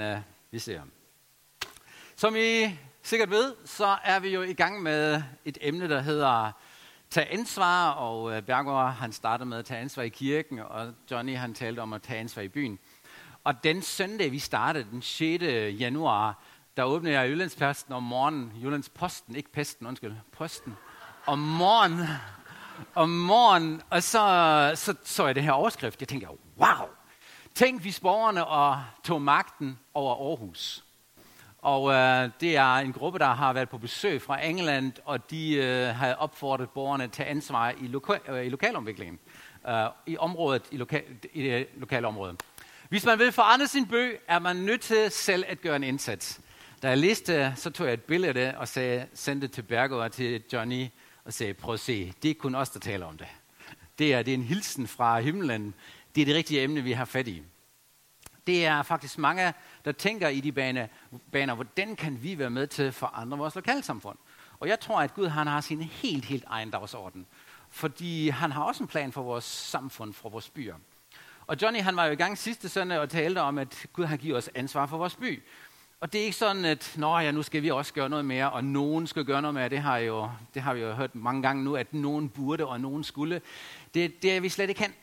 uh, vi ser. Som I sikkert ved, så er vi jo i gang med et emne, der hedder Tag ansvar, og øh, uh, Bergård han startede med at tage ansvar i kirken, og Johnny han talte om at tage ansvar i byen. Og den søndag, vi startede, den 6. januar, der åbnede jeg Jyllandsposten om morgenen. Jyllandsposten, ikke pesten, undskyld. Posten. Om morgenen. Om morgenen. Og så, så så jeg det her overskrift. Jeg tænkte, wow, Tænk, hvis borgerne og tog magten over Aarhus. Og øh, det er en gruppe, der har været på besøg fra England, og de øh, har opfordret borgerne til ansvar i, loka- øh, i lokalomviklingen. Øh, I området, i, loka- i øh, det lokale område. Hvis man vil forandre sin by, er man nødt til selv at gøre en indsats. Da jeg læste, så tog jeg et billede af det og sagde, sendte det til Bergo og til Johnny og sagde, prøv at se, det er kun os, der taler om det. Det er, det er en hilsen fra himlen det er det rigtige emne, vi har fat i. Det er faktisk mange, der tænker i de baner, baner hvordan kan vi være med til at forandre vores lokalsamfund? Og jeg tror, at Gud han har sin helt, helt egen dagsorden. Fordi han har også en plan for vores samfund, for vores byer. Og Johnny han var jo i gang sidste søndag og talte om, at Gud har givet os ansvar for vores by. Og det er ikke sådan, at Nå, ja, nu skal vi også gøre noget mere, og nogen skal gøre noget mere. Det har, jo, det har vi jo hørt mange gange nu, at nogen burde, og nogen skulle. Det, det er vi slet ikke kan.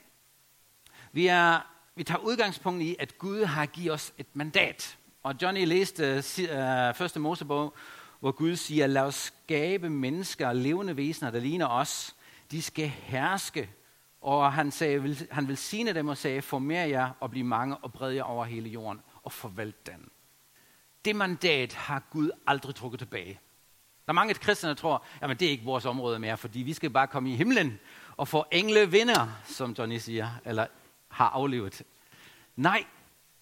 Vi, er, vi tager udgangspunkt i, at Gud har givet os et mandat. Og Johnny læste uh, første Mosebog, hvor Gud siger, lad os skabe mennesker og levende væsener, der ligner os. De skal herske. Og han, sagde, han vil dem og sagde, formér jer og bliv mange og bred jer over hele jorden og forvalt den. Det mandat har Gud aldrig trukket tilbage. Der er mange kristne, der tror, at det er ikke vores område mere, fordi vi skal bare komme i himlen og få engle vinder, som Johnny siger, eller har aflevet. Nej,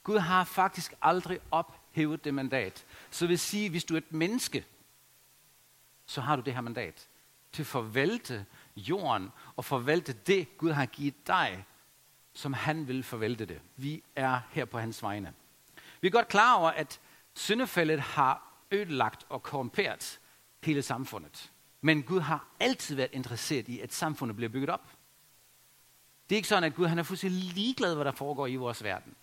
Gud har faktisk aldrig ophævet det mandat. Så vil sige, hvis du er et menneske, så har du det her mandat til at forvalte jorden og forvalte det, Gud har givet dig, som han vil forvalte det. Vi er her på hans vegne. Vi er godt klar over, at syndefældet har ødelagt og korrumperet hele samfundet. Men Gud har altid været interesseret i, at samfundet bliver bygget op. Det er ikke sådan, at Gud han er fuldstændig ligeglad, hvad der foregår i vores verden.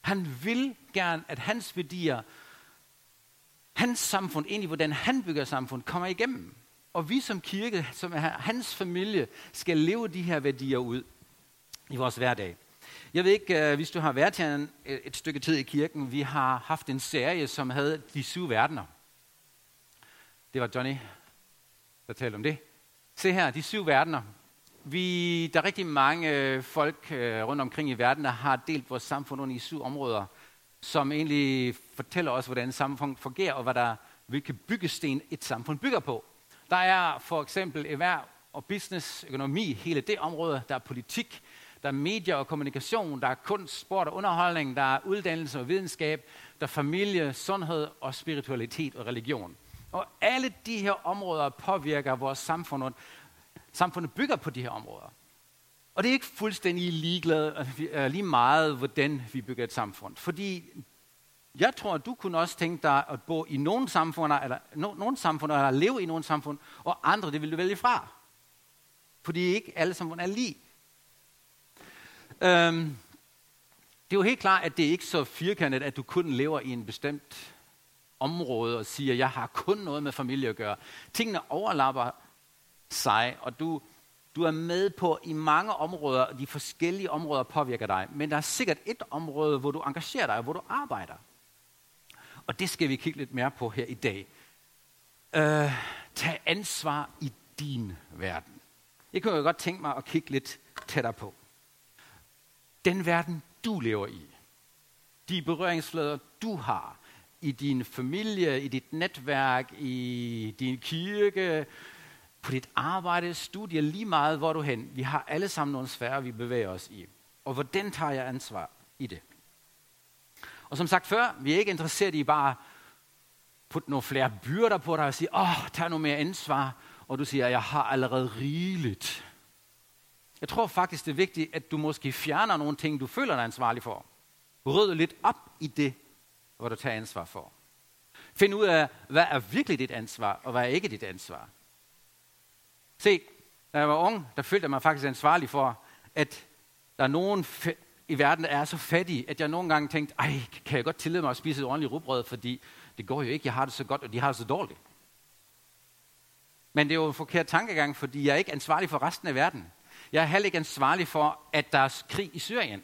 Han vil gerne, at hans værdier, hans samfund, egentlig hvordan han bygger samfund, kommer igennem. Og vi som kirke, som er hans familie, skal leve de her værdier ud i vores hverdag. Jeg ved ikke, øh, hvis du har været her et stykke tid i kirken, vi har haft en serie, som havde de syv verdener. Det var Johnny, der talte om det. Se her, de syv verdener. Vi, der er rigtig mange øh, folk øh, rundt omkring i verden, der har delt vores samfund under i syv områder, som egentlig fortæller os, hvordan samfund fungerer, og hvad der, hvilke byggesten et samfund bygger på. Der er for eksempel erhverv og business, økonomi, hele det område. Der er politik, der er medier og kommunikation, der er kunst, sport og underholdning, der er uddannelse og videnskab, der er familie, sundhed og spiritualitet og religion. Og alle de her områder påvirker vores samfund Samfundet bygger på de her områder. Og det er ikke fuldstændig ligeglad, lige meget, hvordan vi bygger et samfund. Fordi jeg tror, at du kunne også tænke dig at bo i nogle samfund, eller no, nogle samfund, eller leve i nogle samfund, og andre, det vil du vælge fra. Fordi ikke alle samfund er lige. Øhm, det er jo helt klart, at det er ikke så firkantet, at du kun lever i en bestemt område og siger, jeg har kun noget med familie at gøre. Tingene overlapper sig, og du, du er med på i mange områder, og de forskellige områder påvirker dig. Men der er sikkert et område, hvor du engagerer dig, hvor du arbejder. Og det skal vi kigge lidt mere på her i dag. Øh, tag ansvar i din verden. Jeg kunne jo godt tænke mig at kigge lidt tættere på. Den verden, du lever i. De berøringsflader, du har i din familie, i dit netværk, i din kirke, på dit arbejde, studie, lige meget hvor du hen. Vi har alle sammen nogle sfære, vi bevæger os i. Og hvordan tager jeg ansvar i det? Og som sagt før, vi er ikke interesseret i bare putte nogle flere byrder på dig og sige, åh, tag nu mere ansvar. Og du siger, jeg har allerede rigeligt. Jeg tror faktisk, det er vigtigt, at du måske fjerner nogle ting, du føler dig ansvarlig for. Rød lidt op i det, hvor du tager ansvar for. Find ud af, hvad er virkelig dit ansvar, og hvad er ikke dit ansvar. Se, da jeg var ung, der følte jeg mig faktisk ansvarlig for, at der er nogen i verden er så fattige, at jeg nogle gange tænkte, ej, kan jeg godt tillade mig at spise et ordentligt rugbrød, fordi det går jo ikke, jeg har det så godt, og de har det så dårligt. Men det er jo en forkert tankegang, fordi jeg er ikke ansvarlig for resten af verden. Jeg er heller ikke ansvarlig for, at der er krig i Syrien.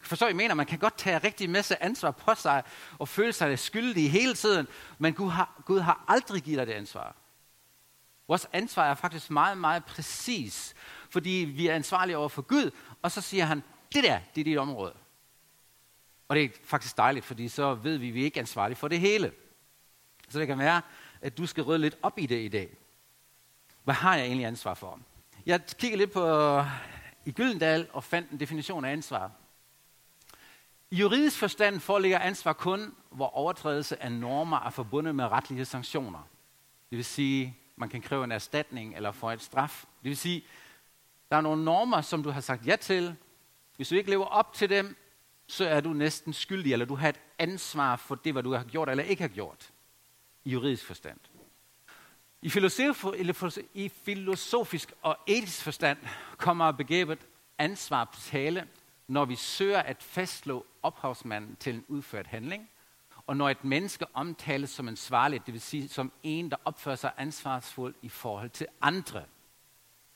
Forstår I, mener, man kan godt tage rigtig masse ansvar på sig og føle sig skyldig hele tiden, men Gud har, Gud har aldrig givet dig det ansvar. Vores ansvar er faktisk meget, meget præcis, fordi vi er ansvarlige over for Gud, og så siger han, det der, det er dit område. Og det er faktisk dejligt, fordi så ved vi, at vi ikke er ansvarlige for det hele. Så det kan være, at du skal rydde lidt op i det i dag. Hvad har jeg egentlig ansvar for? Jeg kiggede lidt på i Gyldendal og fandt en definition af ansvar. I juridisk forstand foreligger ansvar kun, hvor overtrædelse af normer er forbundet med retlige sanktioner. Det vil sige, man kan kræve en erstatning eller få et straf. Det vil sige, der er nogle normer, som du har sagt ja til. Hvis du ikke lever op til dem, så er du næsten skyldig, eller du har et ansvar for det, hvad du har gjort eller ikke har gjort. I juridisk forstand. I, filosof, I filosofisk og etisk forstand kommer begrebet ansvar på tale, når vi søger at fastslå ophavsmanden til en udført handling, og når et menneske omtales som ansvarlig, det vil sige som en, der opfører sig ansvarsfuldt i forhold til andre.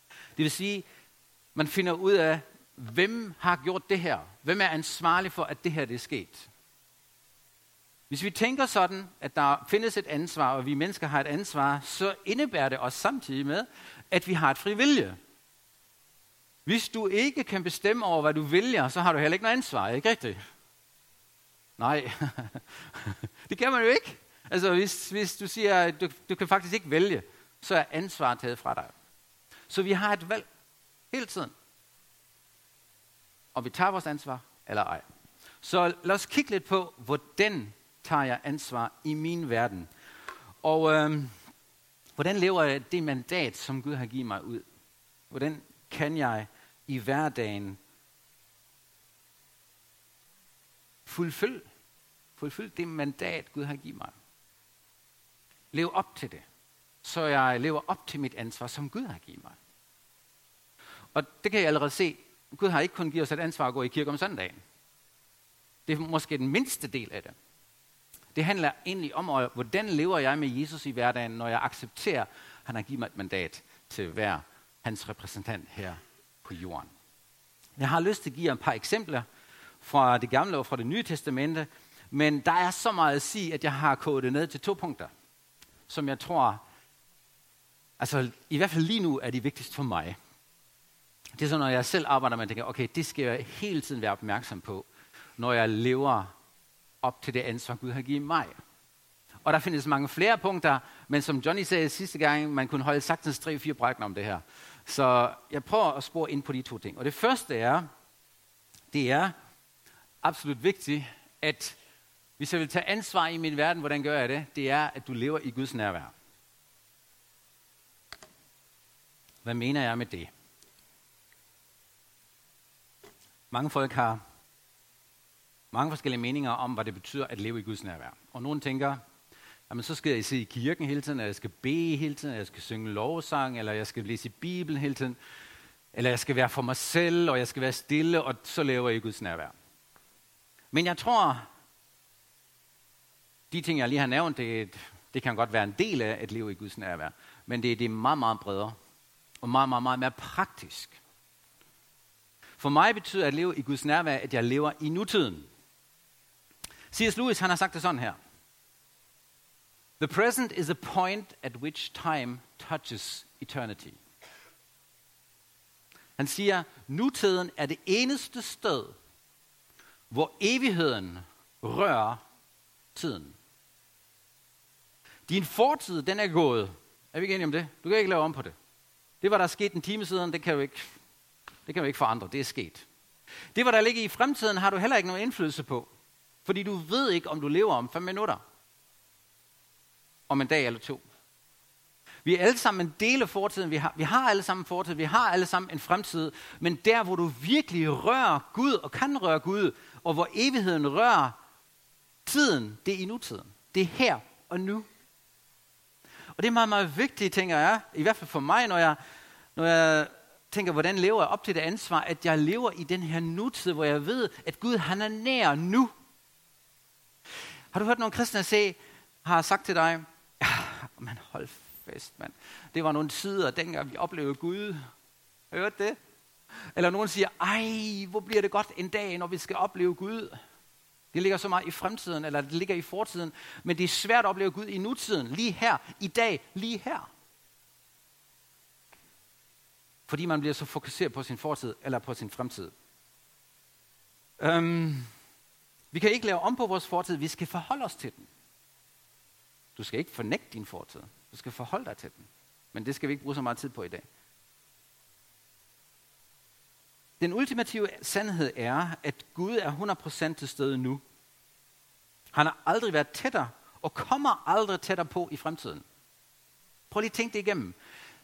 Det vil sige, man finder ud af, hvem har gjort det her? Hvem er ansvarlig for, at det her det er sket? Hvis vi tænker sådan, at der findes et ansvar, og vi mennesker har et ansvar, så indebærer det også samtidig med, at vi har et frivillige. Hvis du ikke kan bestemme over, hvad du vælger, så har du heller ikke noget ansvar, ikke rigtigt? Nej, det kan man jo ikke. Altså, hvis, hvis du siger, at du, du kan faktisk ikke vælge, så er ansvaret taget fra dig. Så vi har et valg hele tiden. Og vi tager vores ansvar, eller ej. Så lad os kigge lidt på, hvordan tager jeg ansvar i min verden. Og øh, hvordan lever jeg det mandat, som Gud har givet mig ud? Hvordan kan jeg i hverdagen fuldføl, fuldføl det mandat, Gud har givet mig? Lev op til det, så jeg lever op til mit ansvar, som Gud har givet mig. Og det kan jeg allerede se. Gud har ikke kun givet os et ansvar at gå i kirke om søndagen. Det er måske den mindste del af det. Det handler egentlig om, hvordan lever jeg med Jesus i hverdagen, når jeg accepterer, at han har givet mig et mandat til at være hans repræsentant her på jorden. Jeg har lyst til at give jer et par eksempler fra det gamle og fra det nye testamente, men der er så meget at sige, at jeg har kodet det ned til to punkter, som jeg tror, altså i hvert fald lige nu er de vigtigst for mig. Det er så, når jeg selv arbejder med, at tænker, okay, det skal jeg hele tiden være opmærksom på, når jeg lever op til det ansvar, Gud har givet mig. Og der findes mange flere punkter, men som Johnny sagde sidste gang, man kunne holde sagtens tre-fire brækken om det her. Så jeg prøver at spore ind på de to ting. Og det første er, det er absolut vigtigt, at hvis jeg vil tage ansvar i min verden, hvordan gør jeg det? Det er, at du lever i Guds nærvær. Hvad mener jeg med det? Mange folk har mange forskellige meninger om, hvad det betyder at leve i Guds nærvær. Og nogen tænker, jamen så skal jeg se i kirken hele tiden, eller jeg skal bede hele tiden, eller jeg skal synge lovsang, eller jeg skal læse i Bibelen hele tiden, eller jeg skal være for mig selv, og jeg skal være stille, og så lever jeg i Guds nærvær. Men jeg tror, de ting, jeg lige har nævnt, det, det kan godt være en del af at leve i Guds nærvær, men det, det er meget, meget bredere, og meget, meget, meget mere praktisk. For mig betyder at leve i Guds nærvær, at jeg lever i nutiden. C.S. Lewis han har sagt det sådan her. The present is a point at which time touches eternity. Han siger, nutiden er det eneste sted, hvor evigheden rører tiden. Din fortid, den er gået. Er vi ikke enige om det? Du kan ikke lave om på det. Det var der sket en time siden, det kan du ikke, det kan du ikke forandre. Det er sket. Det, hvad der ligger i fremtiden, har du heller ikke nogen indflydelse på. Fordi du ved ikke, om du lever om fem minutter. Om en dag eller to. Vi er alle sammen en del af fortiden. Vi har, vi har alle sammen fortid. Vi har alle sammen en fremtid. Men der, hvor du virkelig rører Gud og kan røre Gud, og hvor evigheden rører tiden, det er i nutiden. Det er her og nu. Og det er meget, meget vigtigt, tænker jeg, i hvert fald for mig, når jeg, når jeg tænker, hvordan lever jeg op til det ansvar, at jeg lever i den her nutid, hvor jeg ved, at Gud han er nær nu. Har du hørt nogle kristne sige, har sagt til dig, ah, ja, man hold fest, mand. Det var nogle tider, dengang vi oplevede Gud. Hørt det? Eller nogen siger, ej, hvor bliver det godt en dag, når vi skal opleve Gud. Det ligger så meget i fremtiden, eller det ligger i fortiden. Men det er svært at opleve Gud i nutiden, lige her, i dag, lige her. Fordi man bliver så fokuseret på sin fortid, eller på sin fremtid. Um, vi kan ikke lave om på vores fortid, vi skal forholde os til den. Du skal ikke fornægte din fortid. Du skal forholde dig til den. Men det skal vi ikke bruge så meget tid på i dag. Den ultimative sandhed er, at Gud er 100% til stede nu. Han har aldrig været tættere, og kommer aldrig tættere på i fremtiden. Prøv lige at tænke det igennem.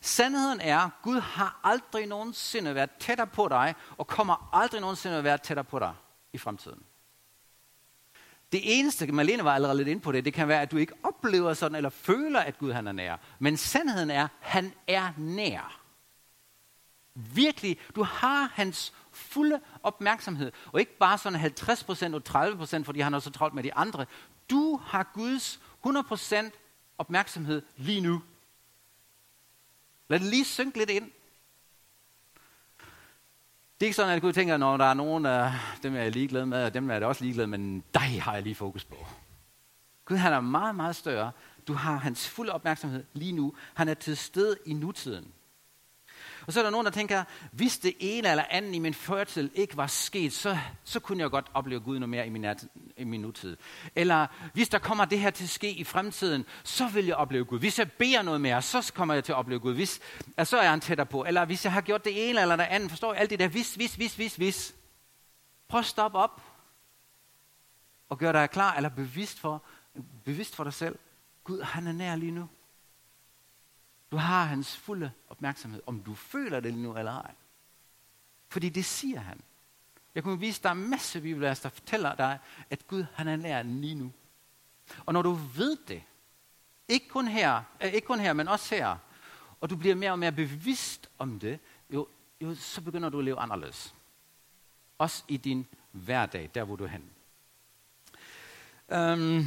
Sandheden er, at Gud har aldrig nogensinde været tættere på dig, og kommer aldrig nogensinde at være tættere på dig i fremtiden. Det eneste, Malene var allerede lidt ind på det, det kan være, at du ikke oplever sådan, eller føler, at Gud han er nær. Men sandheden er, han er nær. Virkelig, du har hans fulde opmærksomhed. Og ikke bare sådan 50% og 30%, fordi han er så travlt med de andre. Du har Guds 100% opmærksomhed lige nu. Lad det lige synke lidt ind. Det er ikke sådan, at Gud tænker, når der er nogen af dem, jeg er ligeglad med, og dem er jeg også ligeglad med, men dig har jeg lige fokus på. Gud han er meget, meget større. Du har hans fulde opmærksomhed lige nu. Han er til stede i nutiden. Og så er der nogen, der tænker, hvis det ene eller andet i min fødsel ikke var sket, så, så kunne jeg godt opleve Gud noget mere i min, i min nutid. Eller hvis der kommer det her til at ske i fremtiden, så vil jeg opleve Gud. Hvis jeg beder noget mere, så kommer jeg til at opleve Gud. Hvis, så er han tættere på. Eller hvis jeg har gjort det ene eller det andet, forstår jeg alt det der, hvis, hvis, hvis, hvis, hvis. Prøv at stoppe op og gør dig klar eller bevidst for, bevidst for dig selv. Gud, han er nær lige nu. Du har hans fulde opmærksomhed, om du føler det lige nu eller ej. Fordi det siger han. Jeg kunne vise dig en masse bibelvers, der fortæller dig, at Gud han er nær lige nu. Og når du ved det, ikke kun her, øh, ikke kun her men også her, og du bliver mere og mere bevidst om det, jo, jo, så begynder du at leve anderledes. Også i din hverdag, der hvor du er henne. Um,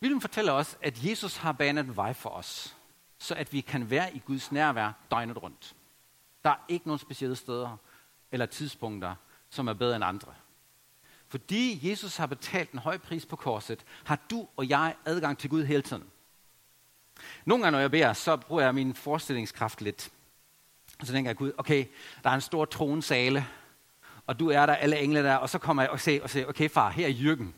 Bibelen fortæller os, at Jesus har banet en vej for os, så at vi kan være i Guds nærvær døgnet rundt. Der er ikke nogen specielle steder eller tidspunkter, som er bedre end andre. Fordi Jesus har betalt en høj pris på korset, har du og jeg adgang til Gud hele tiden. Nogle gange, når jeg beder, så bruger jeg min forestillingskraft lidt. Så tænker jeg, Gud, okay, der er en stor tronsale, og du er der, alle engle der, og så kommer jeg og siger, og siger okay far, her er Jørgen.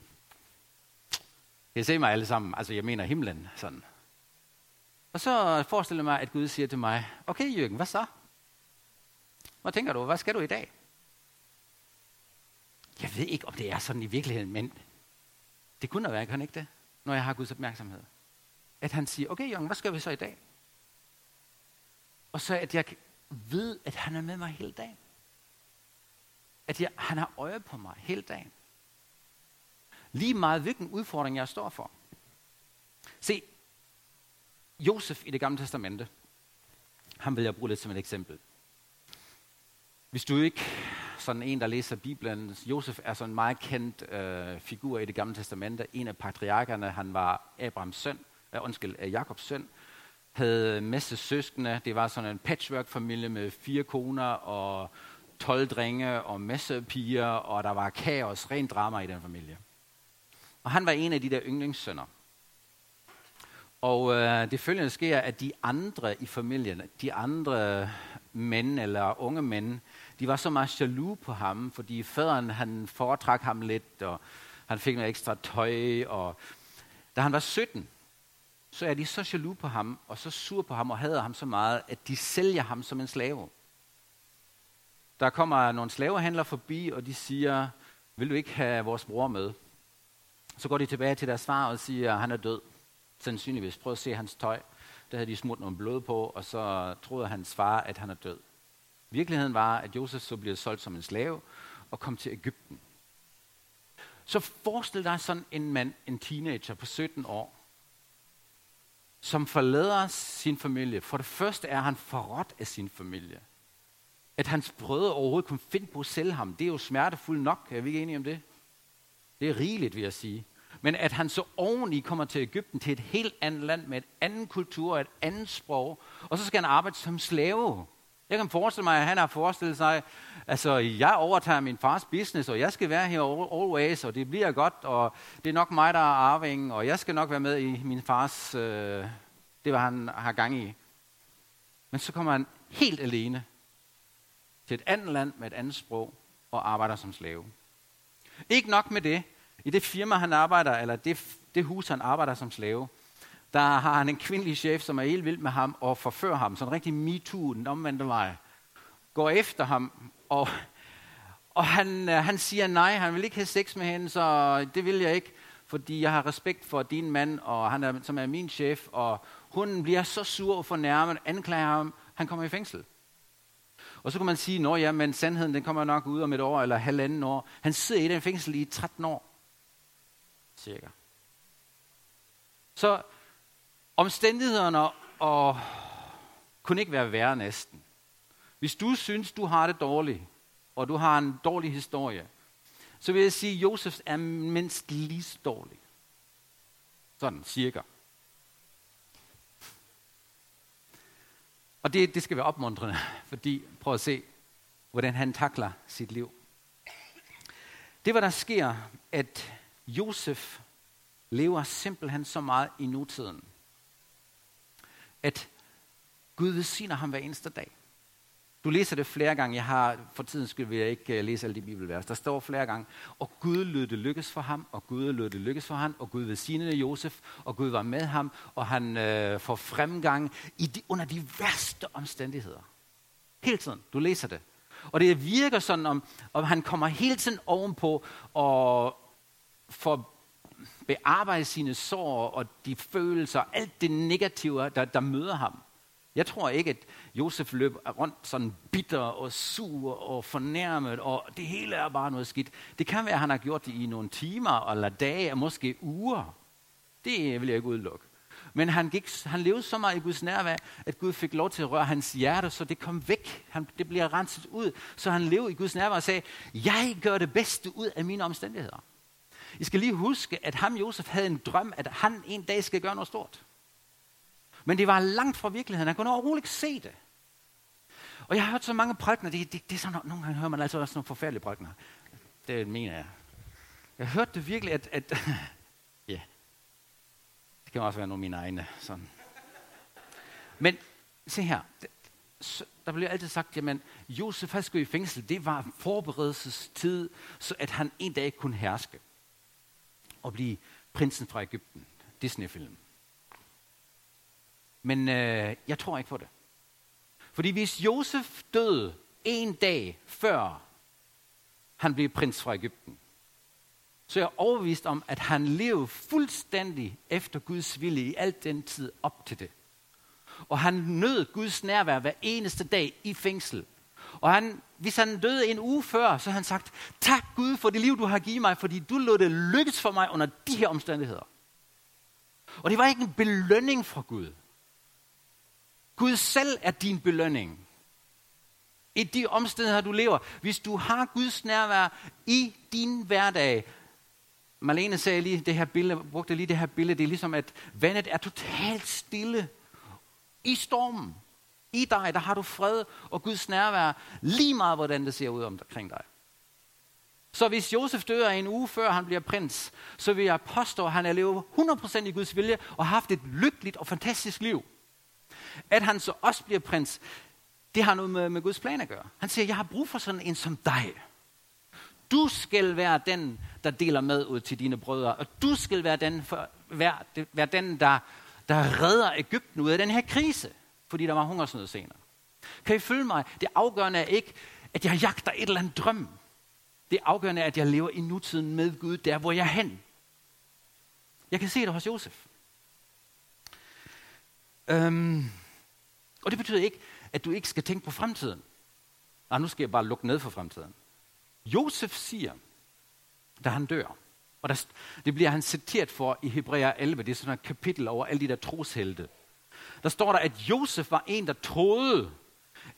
Jeg ser mig alle sammen, altså jeg mener himlen, sådan. Og så forestiller jeg mig, at Gud siger til mig, okay Jørgen, hvad så? Hvad tænker du, hvad skal du i dag? Jeg ved ikke, om det er sådan i virkeligheden, men det kunne være, kan ikke det, når jeg har Guds opmærksomhed. At han siger, okay Jørgen, hvad skal vi så i dag? Og så at jeg ved, at han er med mig hele dagen. At jeg, han har øje på mig hele dagen. Lige meget hvilken udfordring jeg står for. Se, Josef i det gamle testamente, han vil jeg bruge lidt som et eksempel. Hvis du ikke sådan en, der læser Bibelen, Josef er sådan en meget kendt øh, figur i det gamle testamente. En af patriarkerne, han var Abrahams søn, øh, undskyld, Jakobs søn, havde masse søskende. Det var sådan en patchwork-familie med fire koner og 12 drenge og masse piger, og der var kaos, rent drama i den familie. Og han var en af de der yndlingssønner. Og øh, det følgende sker, at de andre i familien, de andre mænd eller unge mænd, de var så meget jaloux på ham, fordi faderen han foretrak ham lidt, og han fik noget ekstra tøj. Og da han var 17, så er de så jaloux på ham, og så sur på ham og hader ham så meget, at de sælger ham som en slave. Der kommer nogle slavehandlere forbi, og de siger, vil du ikke have vores bror med? Så går de tilbage til deres far og siger, at han er død. Sandsynligvis. Prøv at se hans tøj. Der havde de smurt noget blod på, og så troede hans far, at han er død. Virkeligheden var, at Josef så blev solgt som en slave og kom til Ægypten. Så forestil dig sådan en mand, en teenager på 17 år, som forlader sin familie. For det første er han forrådt af sin familie. At hans brødre overhovedet kunne finde på at sælge ham, det er jo smertefuldt nok. Er vi ikke enige om det? Det er rigeligt, vil jeg sige. Men at han så oveni kommer til Ægypten, til et helt andet land med et anden kultur og et andet sprog, og så skal han arbejde som slave. Jeg kan forestille mig, at han har forestillet sig, altså jeg overtager min fars business, og jeg skal være her always, og det bliver godt, og det er nok mig, der er arvingen, og jeg skal nok være med i min fars, øh, det var han har gang i. Men så kommer han helt alene til et andet land med et andet sprog, og arbejder som slave. Ikke nok med det. I det firma, han arbejder, eller det, det hus, han arbejder som slave, der har han en kvindelig chef, som er helt vild med ham og forfører ham. Sådan en rigtig MeToo, den omvendte vej. Går efter ham, og, og han, øh, han siger nej, han vil ikke have sex med hende, så det vil jeg ikke, fordi jeg har respekt for din mand, og han er, som er min chef, og hun bliver så sur og fornærmet, anklager ham, han kommer i fængsel. Og så kan man sige, at ja, men sandheden den kommer nok ud om et år eller halvanden år. Han sidder i den fængsel i 13 år. Cirka. Så omstændighederne og kunne ikke være værre næsten. Hvis du synes, du har det dårligt, og du har en dårlig historie, så vil jeg sige, at Josef er mindst lige så dårlig. Sådan, cirka. Og det, det skal være opmuntrende, fordi prøv at se, hvordan han takler sit liv. Det, hvad der sker, at Josef lever simpelthen så meget i nutiden, at Gud velsigner ham hver eneste dag. Du læser det flere gange. Jeg har for tiden skyld vil jeg ikke øh, læse alle de bibelvers. Der står flere gange, og Gud lød det lykkes for ham, og Gud lød det lykkes for ham, og Gud velsignede Josef, og Gud var med ham, og han øh, får fremgang i de, under de værste omstændigheder. Hele tiden. Du læser det. Og det virker sådan, om, om han kommer hele tiden ovenpå og får bearbejdet sine sår og de følelser, alt det negative, der, der møder ham. Jeg tror ikke, at Josef løb rundt sådan bitter og sur og fornærmet, og det hele er bare noget skidt. Det kan være, at han har gjort det i nogle timer, eller dage, og måske uger. Det vil jeg ikke udelukke. Men han, gik, han levede så meget i Guds nærvær, at Gud fik lov til at røre hans hjerte, så det kom væk. Han, det bliver renset ud. Så han levede i Guds nærvær og sagde, jeg gør det bedste ud af mine omstændigheder. I skal lige huske, at ham Josef havde en drøm, at han en dag skal gøre noget stort. Men det var langt fra virkeligheden. Han kunne overhovedet ikke se det. Og jeg har hørt så mange prædikner. Det, det, det er sådan, nogle gange hører man altså også nogle forfærdelige prædikner. Det mener jeg. Jeg hørte det virkelig, at... at ja, det kan også være nogle af mine egne. Sådan. Men se her. Der bliver altid sagt, at Josef han skulle i fængsel. Det var forberedelsestid, så at han en dag kunne herske og blive prinsen fra Ægypten. Disney-film. Men øh, jeg tror ikke på det. Fordi hvis Josef døde en dag før han blev prins fra Ægypten, så er jeg overbevist om, at han levede fuldstændig efter Guds vilje i al den tid op til det. Og han nød Guds nærvær hver eneste dag i fængsel. Og han, hvis han døde en uge før, så har han sagt, tak Gud for det liv, du har givet mig, fordi du lod det lykkes for mig under de her omstændigheder. Og det var ikke en belønning fra Gud. Gud selv er din belønning. I de omstændigheder, du lever. Hvis du har Guds nærvær i din hverdag. Marlene sagde lige det her billede, brugte lige det her billede, det er ligesom, at vandet er totalt stille i stormen. I dig, der har du fred og Guds nærvær, lige meget hvordan det ser ud omkring dig. Så hvis Josef dør en uge før han bliver prins, så vil jeg påstå, at han er levet 100% i Guds vilje og har haft et lykkeligt og fantastisk liv. At han så også bliver prins, det har noget med, med Guds plan at gøre. Han siger, jeg har brug for sådan en som dig. Du skal være den, der deler med ud til dine brødre, og du skal være den, for, være, være den der, der redder Ægypten ud af den her krise, fordi der var hungersnød senere. Kan I følge mig? Det afgørende er ikke, at jeg jagter et eller andet drøm. Det afgørende er, at jeg lever i nutiden med Gud, der hvor jeg er hen. Jeg kan se det hos Josef. Øhm, og det betyder ikke, at du ikke skal tænke på fremtiden. Nej, nu skal jeg bare lukke ned for fremtiden. Josef siger, da han dør, Og der, det bliver han citeret for i Hebræer 11. Det er sådan et kapitel over alle de der troshelte. Der står der, at Josef var en, der troede,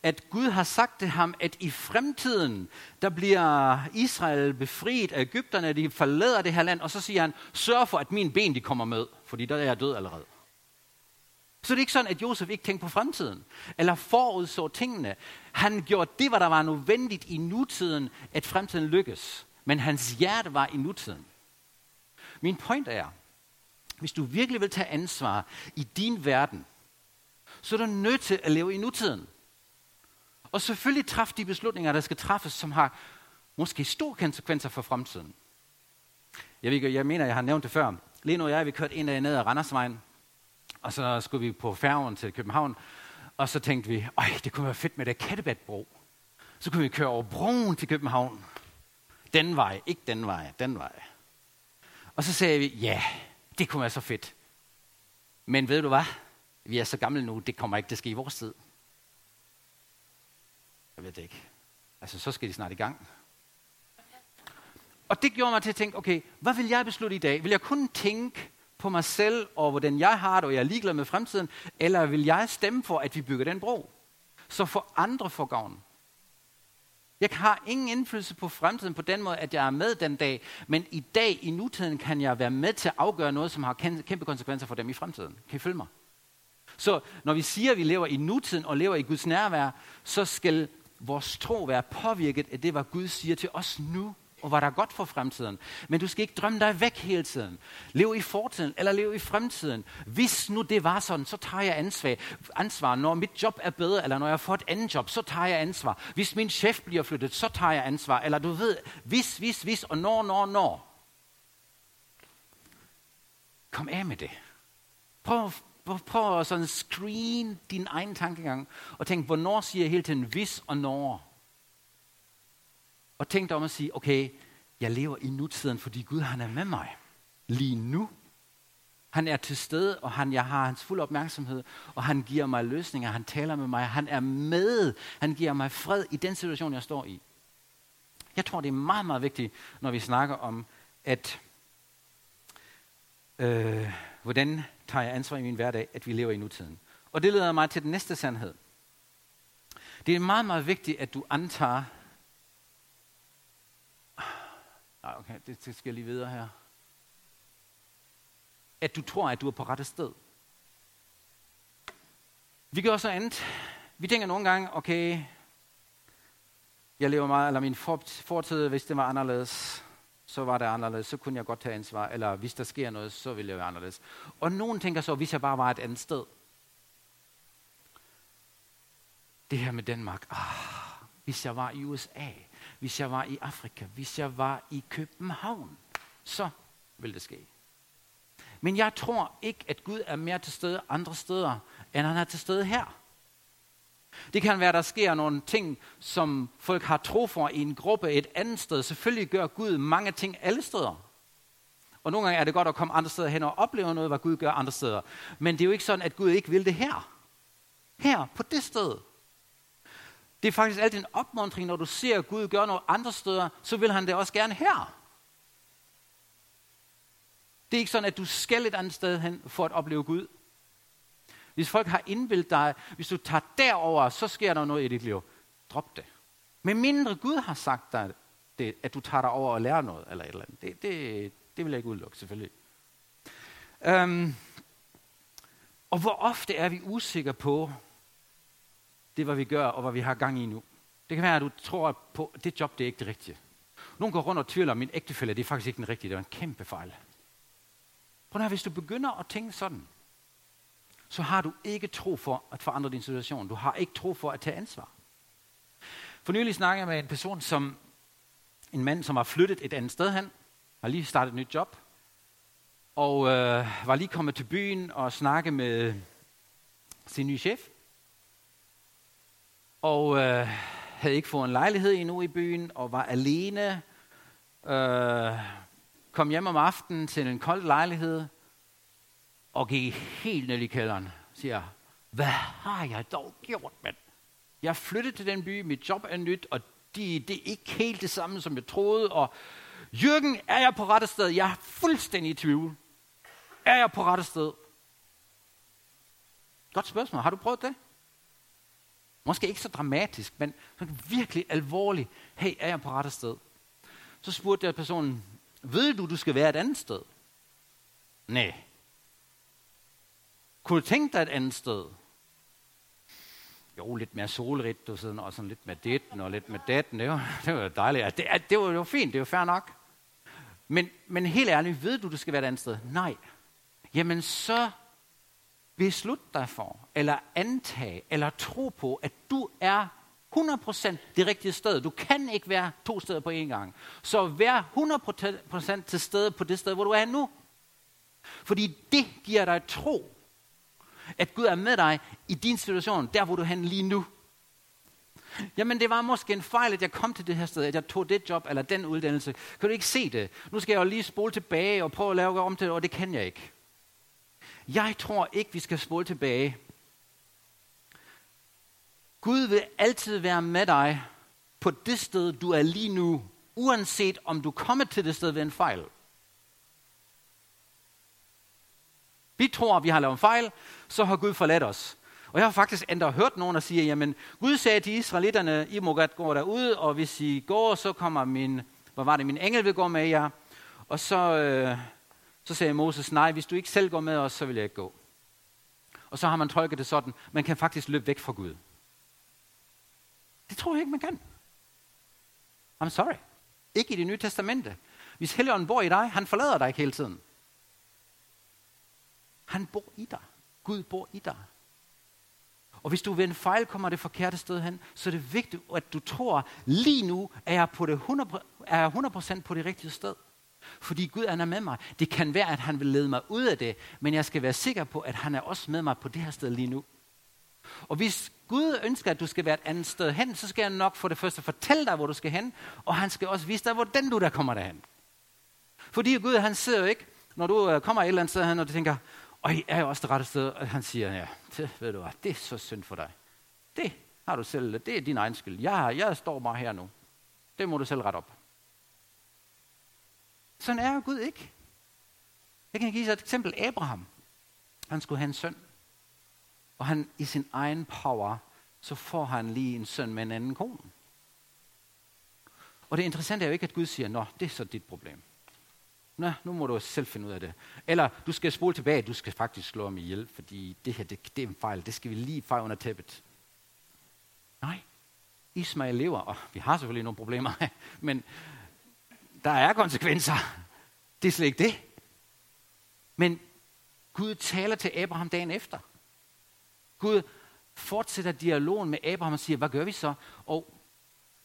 at Gud har sagt til ham, at i fremtiden, der bliver Israel befriet af Ægypterne, de forlader det her land, og så siger han, sørg for, at mine ben de kommer med, fordi der er jeg død allerede. Så det er ikke sådan, at Josef ikke tænkte på fremtiden, eller forudså tingene. Han gjorde det, hvad der var nødvendigt i nutiden, at fremtiden lykkes. Men hans hjerte var i nutiden. Min point er, hvis du virkelig vil tage ansvar i din verden, så er du nødt til at leve i nutiden. Og selvfølgelig træffe de beslutninger, der skal træffes, som har måske store konsekvenser for fremtiden. Jeg, ved, jeg mener, jeg har nævnt det før. Lene og jeg, vi kørte en dag ned ad Randersvejen, og så skulle vi på færgen til København, og så tænkte vi, øj, det kunne være fedt med det Kattebatbro. Så kunne vi køre over broen til København. Den vej, ikke den vej, den vej. Og så sagde vi, ja, det kunne være så fedt. Men ved du hvad? Vi er så gamle nu, det kommer ikke til at ske i vores tid. Jeg ved det ikke. Altså, så skal de snart i gang. Og det gjorde mig til at tænke, okay, hvad vil jeg beslutte i dag? Vil jeg kun tænke på mig selv og hvordan jeg har det, og jeg er ligeglad med fremtiden? Eller vil jeg stemme for, at vi bygger den bro? Så for andre får gavn. Jeg har ingen indflydelse på fremtiden på den måde, at jeg er med den dag, men i dag, i nutiden, kan jeg være med til at afgøre noget, som har kæmpe konsekvenser for dem i fremtiden. Kan I følge mig? Så når vi siger, at vi lever i nutiden og lever i Guds nærvær, så skal vores tro være påvirket af det, hvad Gud siger til os nu, og hvad der er godt for fremtiden. Men du skal ikke drømme dig væk hele tiden. Lev i fortiden, eller lev i fremtiden. Hvis nu det var sådan, så tager jeg ansvar. ansvar. Når mit job er bedre, eller når jeg får et andet job, så tager jeg ansvar. Hvis min chef bliver flyttet, så tager jeg ansvar. Eller du ved, hvis, hvis, hvis, og når, når, når. Kom af med det. Prøv, prøv at sådan screen din egen tankegang, og tænk, hvornår siger jeg hele tiden hvis og når? Og tænk dig om at sige, okay, jeg lever i nutiden, fordi Gud han er med mig. Lige nu. Han er til stede, og han, jeg har hans fuld opmærksomhed, og han giver mig løsninger, han taler med mig, han er med, han giver mig fred i den situation, jeg står i. Jeg tror, det er meget, meget vigtigt, når vi snakker om, at øh, hvordan tager jeg ansvar i min hverdag, at vi lever i nutiden. Og det leder mig til den næste sandhed. Det er meget, meget vigtigt, at du antager... Nej, okay, det skal jeg lige videre her. At du tror, at du er på rette sted. Vi gør også andet. Vi tænker nogle gange, okay, jeg lever meget, eller min fortid, hvis det var anderledes, så var det anderledes, så kunne jeg godt tage ansvar, eller hvis der sker noget, så ville jeg være anderledes. Og nogen tænker så, hvis jeg bare var et andet sted. Det her med Danmark, ah, hvis jeg var i USA, hvis jeg var i Afrika, hvis jeg var i København, så ville det ske. Men jeg tror ikke, at Gud er mere til stede andre steder, end han er til stede her. Det kan være, at der sker nogle ting, som folk har tro for i en gruppe et andet sted. Selvfølgelig gør Gud mange ting alle steder. Og nogle gange er det godt at komme andre steder hen og opleve noget, hvad Gud gør andre steder. Men det er jo ikke sådan, at Gud ikke vil det her. Her, på det sted. Det er faktisk altid en opmuntring, når du ser Gud gøre noget andre steder, så vil han det også gerne her. Det er ikke sådan, at du skal et andet sted hen for at opleve Gud. Hvis folk har indvildt dig, hvis du tager derover, så sker der noget i dit liv. Drop det. Men mindre Gud har sagt dig, det, at du tager dig over og lærer noget, eller et eller andet. Det, det, det vil jeg ikke udelukke, selvfølgelig. Um, og hvor ofte er vi usikre på det, hvad vi gør, og hvad vi har gang i nu. Det kan være, at du tror på, at det job, det er ikke det rigtige. Nogle går rundt og tvivler at min ægtefælde, det er faktisk ikke den rigtige, det var en kæmpe fejl. Prøv at hvis du begynder at tænke sådan, så har du ikke tro for at forandre din situation. Du har ikke tro for at tage ansvar. For nylig snakkede jeg med en person, som en mand, som har flyttet et andet sted hen, har lige startet et nyt job, og øh, var lige kommet til byen og snakke med sin nye chef. Og øh, havde ikke fået en lejlighed endnu i byen, og var alene. Øh, kom hjem om aftenen til en kold lejlighed, og gik helt ned i kælderen. Siger, hvad har jeg dog gjort, mand? Jeg flyttede til den by, mit job er nyt, og de, det er ikke helt det samme, som jeg troede, og Jørgen, er jeg på rette sted? Jeg er fuldstændig i tvivl. Er jeg på rette sted? Godt spørgsmål. Har du prøvet det? Måske ikke så dramatisk, men sådan virkelig alvorligt. Hey, er jeg på rette sted? Så spurgte jeg personen, ved du, du skal være et andet sted? Nej. Kunne du tænke dig et andet sted? Jo, lidt mere solrigt, og sådan, og sådan lidt med ditten og lidt med datten. Det var, det var dejligt. Det, det, var jo fint, det var fair nok. Men, men helt ærligt, ved du, du skal være et andet sted? Nej. Jamen så beslut dig for, eller antage, eller tro på, at du er 100% det rigtige sted. Du kan ikke være to steder på én gang. Så vær 100% til stede på det sted, hvor du er nu. Fordi det giver dig tro, at Gud er med dig i din situation, der hvor du er lige nu. Jamen det var måske en fejl, at jeg kom til det her sted, at jeg tog det job eller den uddannelse. Kan du ikke se det? Nu skal jeg jo lige spole tilbage og prøve at lave om til det, og det kan jeg ikke. Jeg tror ikke, vi skal spole tilbage. Gud vil altid være med dig på det sted, du er lige nu, uanset om du kommer til det sted ved en fejl. Vi tror, vi har lavet en fejl, så har Gud forladt os. Og jeg har faktisk endda hørt nogen, der siger, jamen Gud sagde til israelitterne, I må godt gå derude, og hvis I går, så kommer min, hvad var det, min engel vil gå med jer. Og så, øh, så sagde Moses, nej, hvis du ikke selv går med os, så vil jeg ikke gå. Og så har man tolket det sådan, man kan faktisk løbe væk fra Gud. Det tror jeg ikke, man kan. I'm sorry. Ikke i det nye testamente. Hvis Helligånden bor i dig, han forlader dig ikke hele tiden. Han bor i dig. Gud bor i dig. Og hvis du ved en fejl kommer det forkerte sted hen, så er det vigtigt, at du tror, lige nu er jeg, på det 100%, er jeg 100% på det rigtige sted. Fordi Gud han er med mig. Det kan være, at han vil lede mig ud af det, men jeg skal være sikker på, at han er også med mig på det her sted lige nu. Og hvis Gud ønsker, at du skal være et andet sted hen, så skal han nok for det første fortælle dig, hvor du skal hen, og han skal også vise dig, hvordan du der kommer derhen. Fordi Gud, han ser jo ikke, når du øh, kommer et eller andet sted hen, og du tænker, og I er jo også det rette sted. Og han siger, ja, det, ved du hvad, det er så synd for dig. Det har du selv, det er din egen skyld. Jeg, jeg står bare her nu. Det må du selv rette op. Sådan er jo Gud ikke. Jeg kan give jer et eksempel. Abraham. Han skulle have en søn. Og han i sin egen power, så får han lige en søn med en anden kone. Og det interessante er jo ikke, at Gud siger, nå, det er så dit problem. Nå, nu må du selv finde ud af det. Eller du skal spole tilbage, du skal faktisk slå ham ihjel, fordi det her, det, det er en fejl, det skal vi lige fejre under tæppet. Nej, Ismail lever, og vi har selvfølgelig nogle problemer, men der er konsekvenser. Det er slet ikke det. Men Gud taler til Abraham dagen efter. Gud fortsætter dialogen med Abraham og siger, hvad gør vi så? Og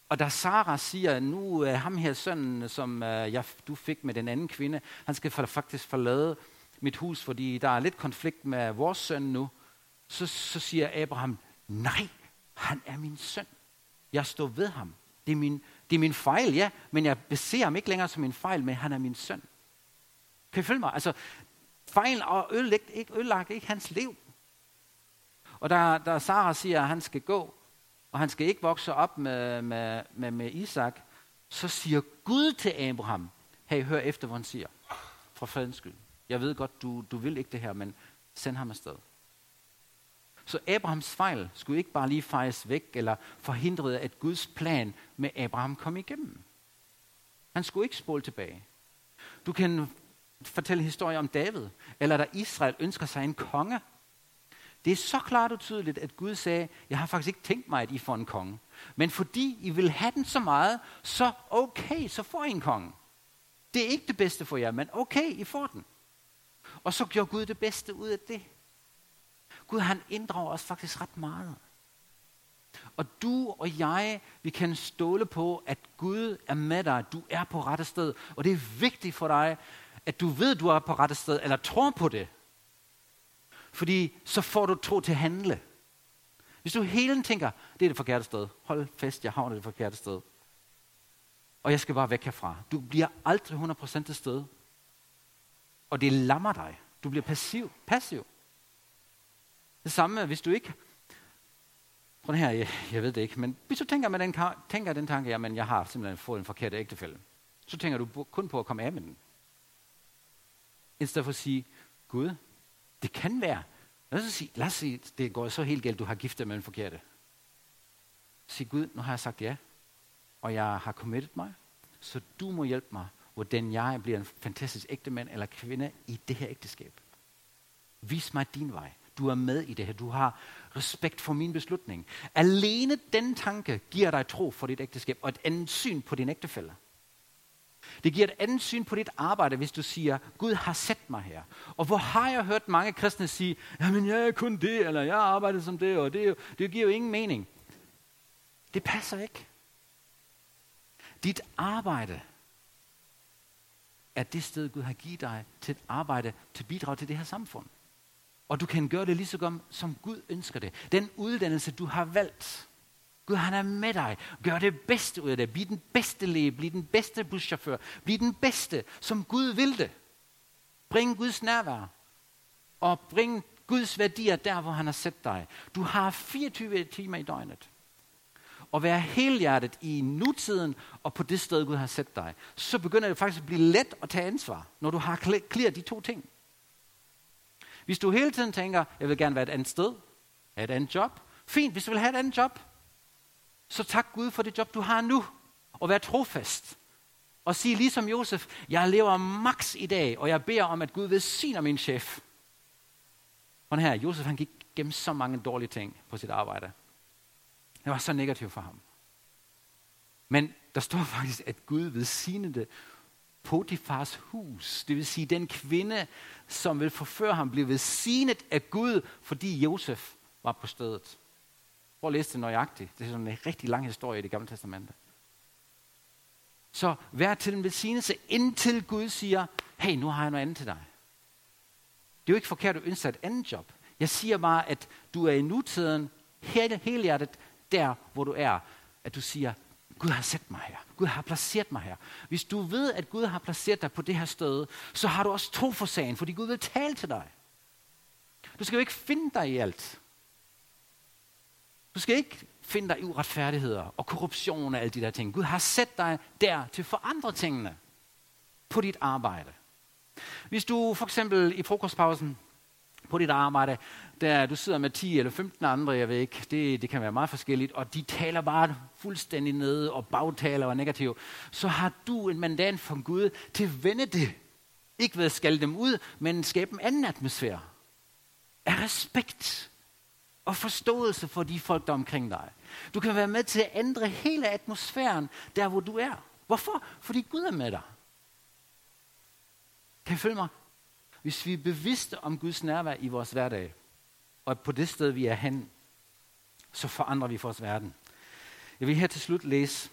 og da Sara siger, nu er ham her sønnen, som øh, jeg, du fik med den anden kvinde, han skal faktisk forlade mit hus, fordi der er lidt konflikt med vores søn nu, så, så siger Abraham, nej, han er min søn. Jeg står ved ham. Det er min, det er min fejl, ja, men jeg ser ham ikke længere som min fejl, men han er min søn. Kan I følge mig? Altså, fejl og ødelagt ikke, ødelagt ikke hans liv. Og da, da Sara siger, at han skal gå, og han skal ikke vokse op med, med, med, med Isak, så siger Gud til Abraham, hey, hør efter, hvad han siger. For fredens skyld. Jeg ved godt, du, du vil ikke det her, men send ham afsted. Så Abrahams fejl skulle ikke bare lige fejes væk, eller forhindre, at Guds plan med Abraham kom igennem. Han skulle ikke spole tilbage. Du kan fortælle historier om David, eller da Israel ønsker sig en konge, det er så klart og tydeligt, at Gud sagde, jeg har faktisk ikke tænkt mig, at I får en konge. Men fordi I vil have den så meget, så okay, så får I en konge. Det er ikke det bedste for jer, men okay, I får den. Og så gjorde Gud det bedste ud af det. Gud han inddrager os faktisk ret meget. Og du og jeg, vi kan stole på, at Gud er med dig. Du er på rette sted. Og det er vigtigt for dig, at du ved, at du er på rette sted, eller tror på det. Fordi så får du tro til at handle. Hvis du hele tiden tænker, det er det forkerte sted. Hold fast, jeg havner det forkerte sted. Og jeg skal bare væk herfra. Du bliver aldrig 100% til sted. Og det lammer dig. Du bliver passiv. passiv. Det samme, hvis du ikke... Prøv her, jeg, jeg ved det ikke, men hvis du tænker, med den, tænker den tanke, jamen jeg har simpelthen fået en forkert ægtefælde. så tænker du kun på at komme af med den. I stedet for at sige, Gud, det kan være. Lad os sige, lad os sige det går så helt galt, du har giftet med en forkerte. Sig Gud, nu har jeg sagt ja, og jeg har committet mig, så du må hjælpe mig, hvordan jeg bliver en fantastisk ægte mand eller kvinde i det her ægteskab. Vis mig din vej. Du er med i det her. Du har respekt for min beslutning. Alene den tanke giver dig tro for dit ægteskab og et andet syn på din ægtefælle. Det giver et andet syn på dit arbejde, hvis du siger, Gud har sat mig her. Og hvor har jeg hørt mange kristne sige, jamen jeg er kun det, eller jeg arbejder som det, og det, det giver jo ingen mening. Det passer ikke. Dit arbejde er det sted, Gud har givet dig til at arbejde, til at bidrage til det her samfund. Og du kan gøre det lige så godt, som Gud ønsker det. Den uddannelse, du har valgt. Gud, han er med dig. Gør det bedste ud af det. Bliv den bedste læge. Bliv den bedste buschauffør. Bliv den bedste, som Gud vil det. Bring Guds nærvær. Og bring Guds værdier der, hvor han har sat dig. Du har 24 timer i døgnet. Og være helhjertet i nutiden og på det sted, Gud har sat dig. Så begynder det faktisk at blive let at tage ansvar, når du har klædt de to ting. Hvis du hele tiden tænker, jeg vil gerne være et andet sted, have et andet job. Fint, hvis du vil have et andet job, så tak Gud for det job, du har nu. Og vær trofast. Og sig ligesom Josef, jeg lever max i dag, og jeg beder om, at Gud velsigner min chef. Og her, Josef han gik gennem så mange dårlige ting på sit arbejde. Det var så negativt for ham. Men der står faktisk, at Gud velsignede Potifars hus. Det vil sige, den kvinde, som vil forføre ham, blev velsignet af Gud, fordi Josef var på stedet. Prøv at læse det nøjagtigt. Det er sådan en rigtig lang historie i det gamle testamente. Så vær til en velsignelse, indtil Gud siger, hey, nu har jeg noget andet til dig. Det er jo ikke forkert at ønske et andet job. Jeg siger bare, at du er i nutiden hele, hele hjertet der, hvor du er. At du siger, Gud har sat mig her. Gud har placeret mig her. Hvis du ved, at Gud har placeret dig på det her sted, så har du også tro for sagen, fordi Gud vil tale til dig. Du skal jo ikke finde dig i alt. Du skal ikke finde dig i uretfærdigheder og korruption og alle de der ting. Gud har sat dig der til at forandre tingene på dit arbejde. Hvis du for eksempel i frokostpausen på dit arbejde, der du sidder med 10 eller 15 andre, jeg ved ikke, det, det kan være meget forskelligt, og de taler bare fuldstændig nede og bagtaler og negativt, så har du en mandat fra Gud til at vende det. Ikke ved at skælde dem ud, men skabe en anden atmosfære. Af respekt og forståelse for de folk, der er omkring dig. Du kan være med til at ændre hele atmosfæren, der hvor du er. Hvorfor? Fordi Gud er med dig. Kan I følge mig? Hvis vi er bevidste om Guds nærvær i vores hverdag, og på det sted, vi er hen, så forandrer vi vores verden. Jeg vil her til slut læse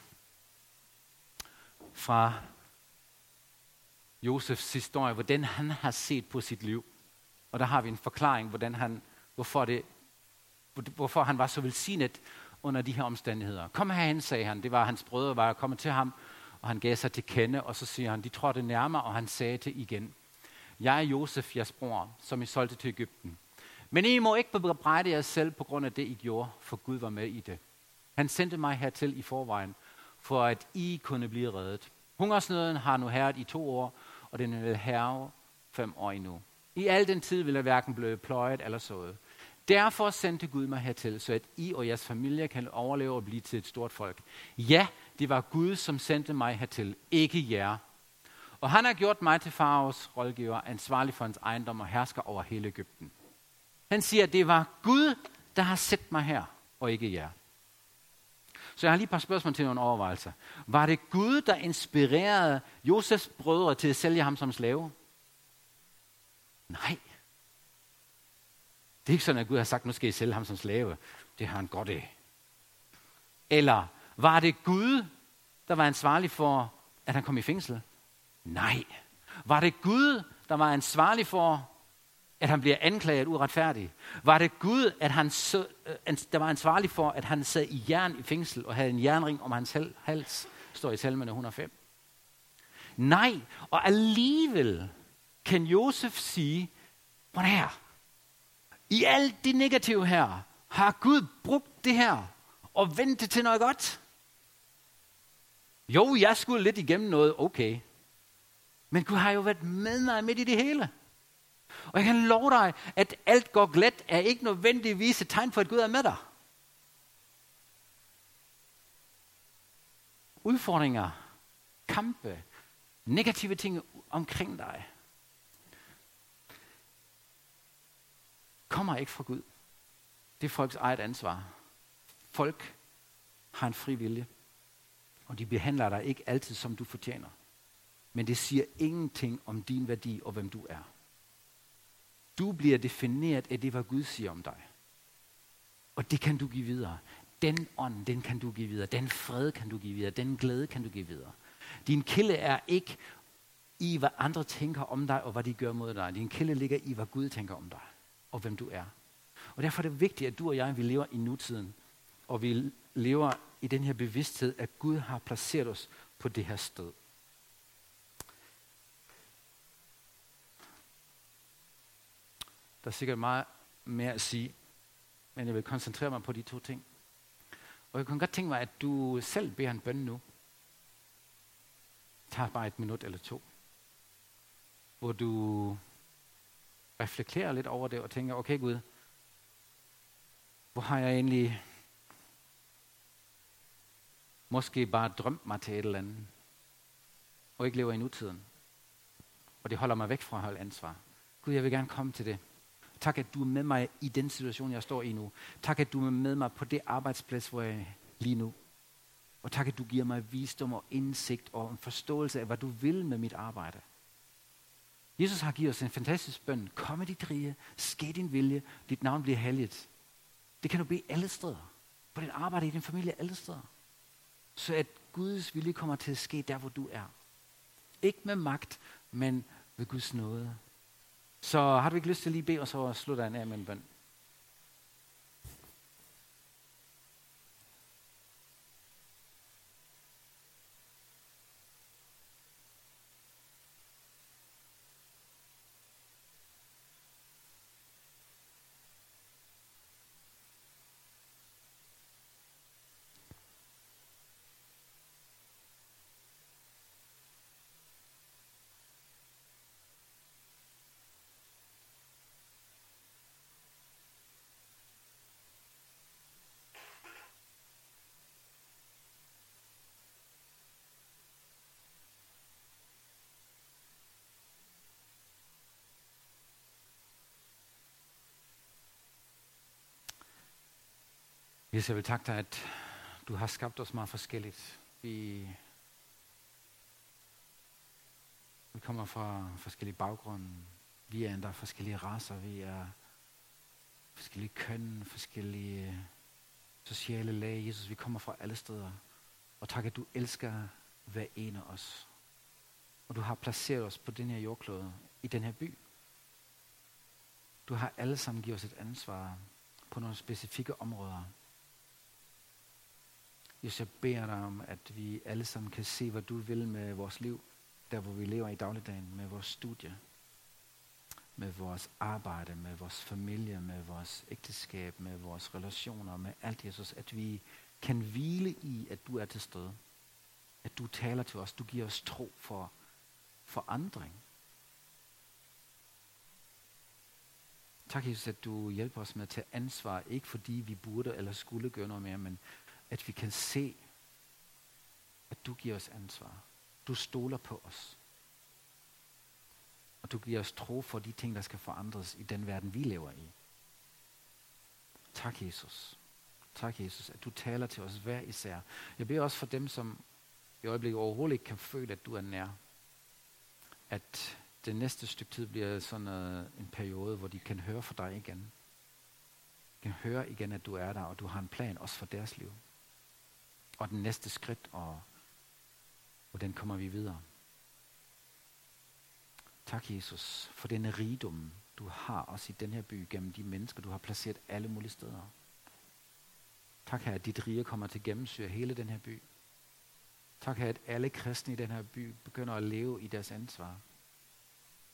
fra Josefs historie, hvordan han har set på sit liv. Og der har vi en forklaring, hvordan han, hvorfor, det, hvorfor han var så velsignet under de her omstændigheder. Kom herhen, sagde han. Det var hans brødre, var kommet til ham, og han gav sig til kende, og så siger han, de trådte nærmere, og han sagde til igen, jeg er Josef, jeres bror, som I solgte til Ægypten. Men I må ikke bebrejde jer selv på grund af det, I gjorde, for Gud var med i det. Han sendte mig hertil i forvejen, for at I kunne blive reddet. Hungersnøden har nu herret i to år, og den vil herre fem år endnu. I al den tid vil jeg hverken blive pløjet eller sået. Derfor sendte Gud mig hertil, så at I og jeres familie kan overleve og blive til et stort folk. Ja, det var Gud, som sendte mig hertil, ikke jer. Og han har gjort mig til faraos rådgiver, ansvarlig for hans ejendom og hersker over hele Ægypten. Han siger, at det var Gud, der har sat mig her, og ikke jer. Så jeg har lige et par spørgsmål til nogle overvejelser. Var det Gud, der inspirerede Josefs brødre til at sælge ham som slave? Nej. Det er ikke sådan, at Gud har sagt, nu skal I sælge ham som slave. Det har han godt af. Eller var det Gud, der var ansvarlig for, at han kom i fængsel? Nej. Var det Gud, der var ansvarlig for, at han bliver anklaget uretfærdigt? Var det Gud, at han så, øh, der var ansvarlig for, at han sad i jern i fængsel og havde en jernring om hans hals? Står i salmerne 105. Nej, og alligevel kan Josef sige, hvor her? I alt det negative her, har Gud brugt det her og vendt det til noget godt? Jo, jeg skulle lidt igennem noget, okay. Men Gud har jo været med mig midt i det hele. Og jeg kan love dig, at alt går glat er ikke nødvendigvis et tegn for, at Gud er med dig. Udfordringer, kampe, negative ting omkring dig, kommer ikke fra Gud. Det er folks eget ansvar. Folk har en fri vilje, og de behandler dig ikke altid, som du fortjener. Men det siger ingenting om din værdi og hvem du er. Du bliver defineret af det, hvad Gud siger om dig. Og det kan du give videre. Den ånd, den kan du give videre. Den fred kan du give videre. Den glæde kan du give videre. Din kilde er ikke i, hvad andre tænker om dig, og hvad de gør mod dig. Din kilde ligger i, hvad Gud tænker om dig, og hvem du er. Og derfor er det vigtigt, at du og jeg, vi lever i nutiden, og vi lever i den her bevidsthed, at Gud har placeret os på det her sted. Der er sikkert meget mere at sige, men jeg vil koncentrere mig på de to ting. Og jeg kunne godt tænke mig, at du selv beder en bøn nu. Tag bare et minut eller to. Hvor du reflekterer lidt over det og tænker, okay Gud, hvor har jeg egentlig måske bare drømt mig til et eller andet, og ikke lever i nutiden. Og det holder mig væk fra at holde ansvar. Gud, jeg vil gerne komme til det. Tak, at du er med mig i den situation, jeg står i nu. Tak, at du er med mig på det arbejdsplads, hvor jeg er lige nu. Og tak, at du giver mig visdom og indsigt og en forståelse af, hvad du vil med mit arbejde. Jesus har givet os en fantastisk bøn. Kom med dit rige, ske din vilje, dit navn bliver helligt. Det kan du bede alle steder. På dit arbejde, i din familie, alle steder. Så at Guds vilje kommer til at ske der, hvor du er. Ikke med magt, men ved Guds nåde. Så har du ikke lyst til at lige bede, og så slutter jeg af med en bøn. Jesus, jeg vil takke dig, at du har skabt os meget forskelligt. Vi, vi kommer fra forskellige baggrunde. Vi er endda forskellige raser. Vi er forskellige køn, forskellige sociale lag. Jesus, vi kommer fra alle steder. Og tak, at du elsker hver en af os. Og du har placeret os på den her jordklode, i den her by. Du har alle sammen givet os et ansvar på nogle specifikke områder. Jesus, jeg beder dig om, at vi alle sammen kan se, hvad du vil med vores liv, der hvor vi lever i dagligdagen, med vores studie, med vores arbejde, med vores familie, med vores ægteskab, med vores relationer, med alt, Jesus, at vi kan hvile i, at du er til stede. At du taler til os, du giver os tro for forandring. Tak, Jesus, at du hjælper os med at tage ansvar, ikke fordi vi burde eller skulle gøre noget mere, men at vi kan se, at du giver os ansvar. Du stoler på os. Og du giver os tro for de ting, der skal forandres i den verden, vi lever i. Tak, Jesus. Tak, Jesus, at du taler til os hver især. Jeg beder også for dem, som i øjeblikket overhovedet ikke kan føle, at du er nær. At det næste stykke tid bliver sådan en periode, hvor de kan høre fra dig igen. De kan høre igen, at du er der, og du har en plan også for deres liv og den næste skridt, og hvordan kommer vi videre. Tak, Jesus, for denne rigdom, du har også i den her by, gennem de mennesker, du har placeret alle mulige steder. Tak her, at dit rige kommer til gennemsyre hele den her by. Tak her, at alle kristne i den her by begynder at leve i deres ansvar.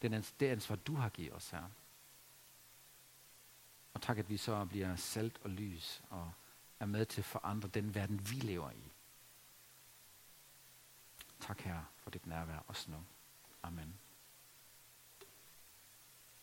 Den, det ansvar, du har givet os her. Og tak, at vi så bliver salt og lys og er med til at forandre den verden, vi lever i. Tak, Herre, for dit nærvær også nu. Amen.